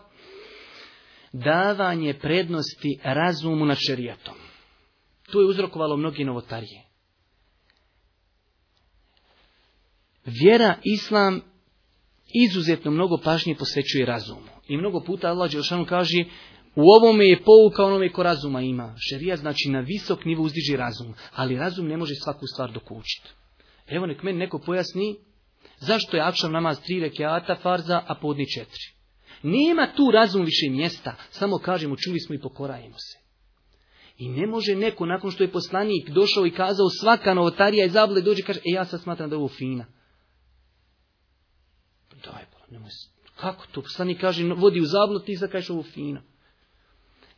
davanje prednosti razumu nad šerijatom. To je uzrokovalo mnogi novotarije. Vjera, islam izuzetno mnogo pažnje posvećuje razumu. I mnogo puta Allah Đelšanu kaže u ovome je pouka onome ko razuma ima. Šerija znači na visok nivo uzdiži razum, ali razum ne može svaku stvar dokučiti. Evo nek meni neko pojasni zašto je akšav namaz tri Ata, farza, a podni četiri. Nema tu razum više mjesta, samo kažemo čuli smo i pokorajemo se. I ne može neko nakon što je poslanik došao i kazao svaka novotarija iz zable dođe i kaže e ja sad smatram da je ovo fina daj, nemoj, kako to? Poslanik kaže, vodi u zablu, i sad kažeš ovo fino.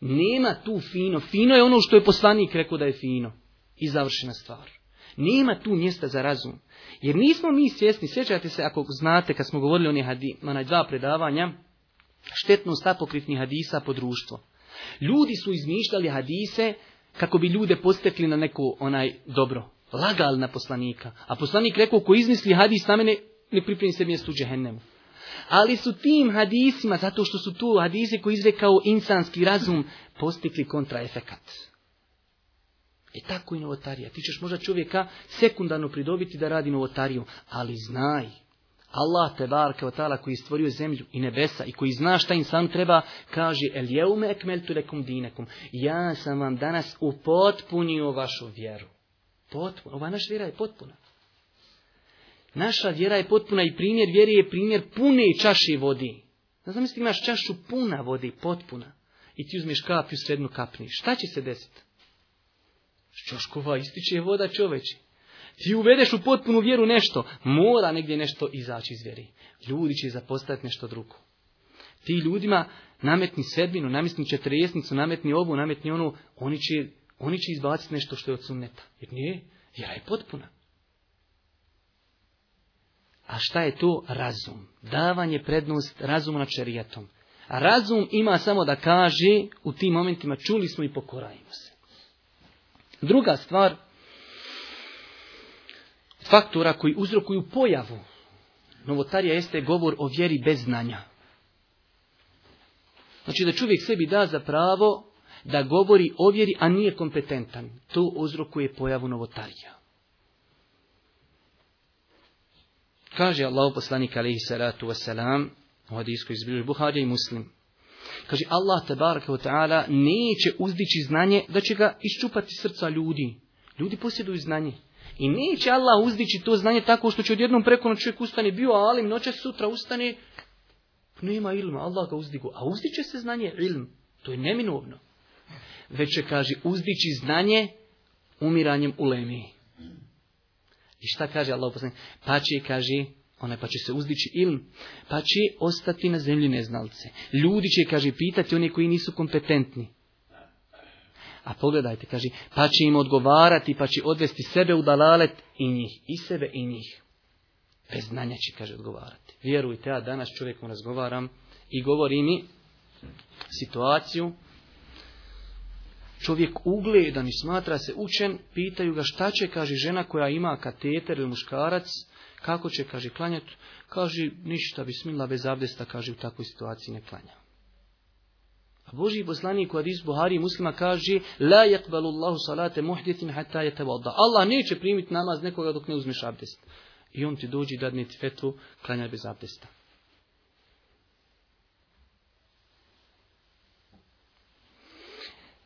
Nema tu fino. Fino je ono što je poslanik rekao da je fino. I završena stvar. Nema tu mjesta za razum. Jer nismo mi svjesni, sjećate se ako znate kad smo govorili o onaj dva predavanja, štetnost apokrifnih hadisa po društvo. Ljudi su izmišljali hadise kako bi ljude postekli na neko onaj dobro. Lagal na poslanika. A poslanik rekao, ko izmisli hadis na mene, ne pripremi se mjesto u džehennemu. Ali su tim hadisima, zato što su tu hadise koji izrekao insanski razum, postigli kontraefekat. I tako i novotarija. Ti ćeš možda čovjeka sekundarno pridobiti da radi novotariju, ali znaj, Allah te bar kao tala koji stvorio zemlju i nebesa i koji zna šta insan treba, kaže el jeume ekmeltu lekum dinakum. Ja sam vam danas upotpunio vašu vjeru. Potpuno. Ova naša vjera je potpuna. Naša vjera je potpuna i primjer vjeri je primjer pune čaše vodi. Da imaš čašu puna vodi, potpuna. I ti uzmiš kap u srednu kapni. Šta će se desiti? Čoškova ističe voda čoveči. Ti uvedeš u potpunu vjeru nešto. Mora negdje nešto izaći iz vjeri. Ljudi će zapostaviti nešto drugo. Ti ljudima nametni sedminu, nametni četiresnicu, nametni ovu, nametni onu. Oni će, oni će izbaciti nešto što je od sunneta. Jer nije, ja je potpuna. A šta je to razum? Davanje prednost razumu na šerijatom. A razum ima samo da kaže u tim momentima čuli smo i pokorajimo se. Druga stvar, faktora koji uzrokuju pojavu. Novotarija jeste govor o vjeri bez znanja. Znači da čovjek sebi da za pravo da govori o vjeri, a nije kompetentan. To uzrokuje pojavu novotarija. Kaže Allah poslanik alaihi salatu wasalam, u hadijskoj izbilju Buharija i Muslim. Kaže Allah tabaraka wa ta'ala neće uzdići znanje da će ga iščupati srca ljudi. Ljudi posjeduju znanje. I neće Allah uzdići to znanje tako što će odjednom preko noći čovjek ustane bio alim, noćas sutra ustane, nema ilma, Allah ga uzdigu. A uzdiće se znanje ilm, to je neminovno. Već će, kaže, uzdići znanje umiranjem u lemiji. I šta kaže Allah poslanik? Pa će, kaže, onaj pa će se uzdići ilm, pa će ostati na zemlji neznalce. Ljudi će, kaže, pitati one koji nisu kompetentni. A pogledajte, kaže, pa će im odgovarati, pa će odvesti sebe u dalalet i njih, i sebe i njih. Bez znanja će, kaže, odgovarati. Vjerujte, ja danas čovjekom razgovaram i govori mi situaciju čovjek ugledan i smatra se učen, pitaju ga šta će, kaže žena koja ima kateter ili muškarac, kako će, kaže, klanjati, kaže ništa bi smila bez abdesta, kaže u takvoj situaciji ne klanja. A Boži poslanik u Adis Buhari muslima kaže La yakbalu salate muhdithin hatta yatawadda. Allah neće primiti namaz nekoga dok ne uzmeš abdest. I on ti dođi da ti fetvu klanja bez abdesta.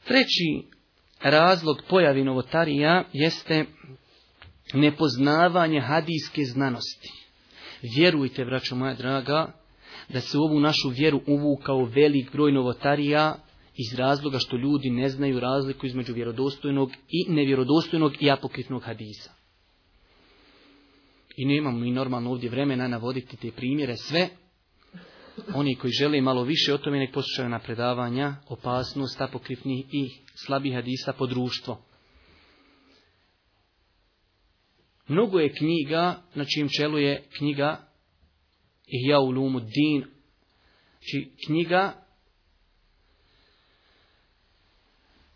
Treći razlog pojavi novotarija jeste nepoznavanje hadijske znanosti. Vjerujte, braćo moja draga, da se u ovu našu vjeru uvukao velik broj novotarija iz razloga što ljudi ne znaju razliku između vjerodostojnog i nevjerodostojnog i apokritnog hadisa. I nemamo mi normalno ovdje vremena navoditi te primjere sve, oni koji žele malo više o tome nek poslušaju na predavanja, opasnost apokrifnih i slabih hadisa po društvo. Mnogo je knjiga, na čijem čelu je knjiga u lumu, din, či znači, knjiga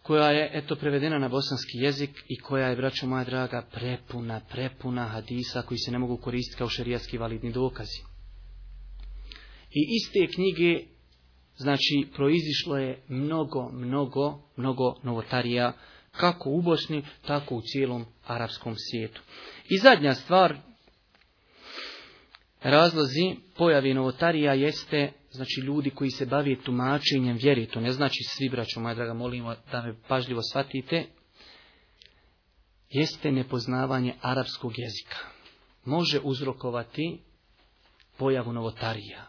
koja je eto prevedena na bosanski jezik i koja je, braćo moja draga, prepuna, prepuna hadisa koji se ne mogu koristiti kao šerijatski validni dokazi. I iz te knjige, znači, proizišlo je mnogo, mnogo, mnogo novotarija, kako u Bosni, tako u cijelom arapskom svijetu. I zadnja stvar, razlozi pojave novotarija jeste znači ljudi koji se bavi tumačenjem vjeri, to ne znači svi braćo moja draga, molimo da me pažljivo shvatite, jeste nepoznavanje arapskog jezika. Može uzrokovati pojavu novotarija.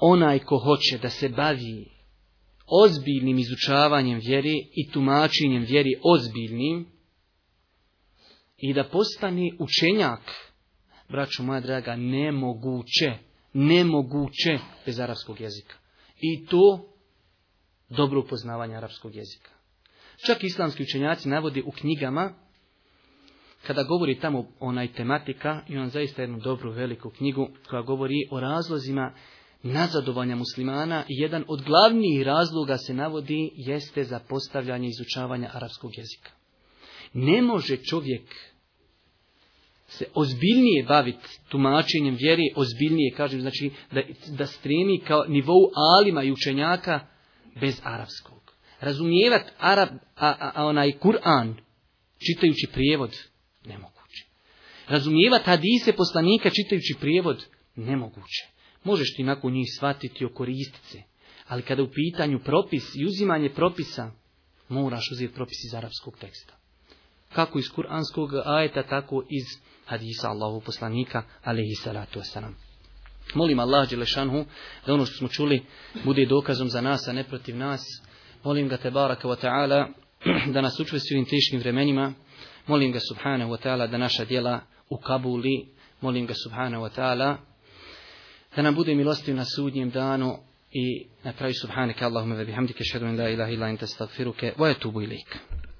onaj ko hoće da se bavi ozbiljnim izučavanjem vjeri i tumačenjem vjeri ozbiljnim i da postane učenjak, braću moja draga, nemoguće, nemoguće bez arapskog jezika. I to dobro upoznavanje arapskog jezika. Čak islamski učenjaci navodi u knjigama, kada govori tamo onaj tematika, i on zaista jednu dobru veliku knjigu koja govori o razlozima nazadovanja muslimana, jedan od glavnijih razloga se navodi jeste za postavljanje izučavanja arapskog jezika. Ne može čovjek se ozbiljnije baviti tumačenjem vjeri, ozbiljnije, kažem, znači da, da stremi kao nivou alima i učenjaka bez arapskog. Razumijevat arab, a, a, onaj Kur'an, čitajući prijevod, nemoguće. Razumijevat hadise poslanika čitajući prijevod, nemoguće. Možeš ti nakon njih shvatiti o koristice, Ali kada u pitanju propis i uzimanje propisa, moraš uzeti propis iz arapskog teksta. Kako iz kuranskog ajeta, tako iz hadisa Allahu poslanika, alaihi salatu wasalam. Molim Allah Đelešanhu da ono što smo čuli bude dokazom za nas, a ne protiv nas. Molim ga Tebaraka wa ta'ala da nas učvesti u ovim vremenima. Molim ga Subhanahu wa ta'ala da naša djela u Kabuli. Molim ga Subhanahu wa ta'ala da nam bude milostiv na sudnjem danu i na kraju subhanaka Allahumma wa bihamdika ashhadu an la ilaha illa anta astaghfiruka wa atubu ilaik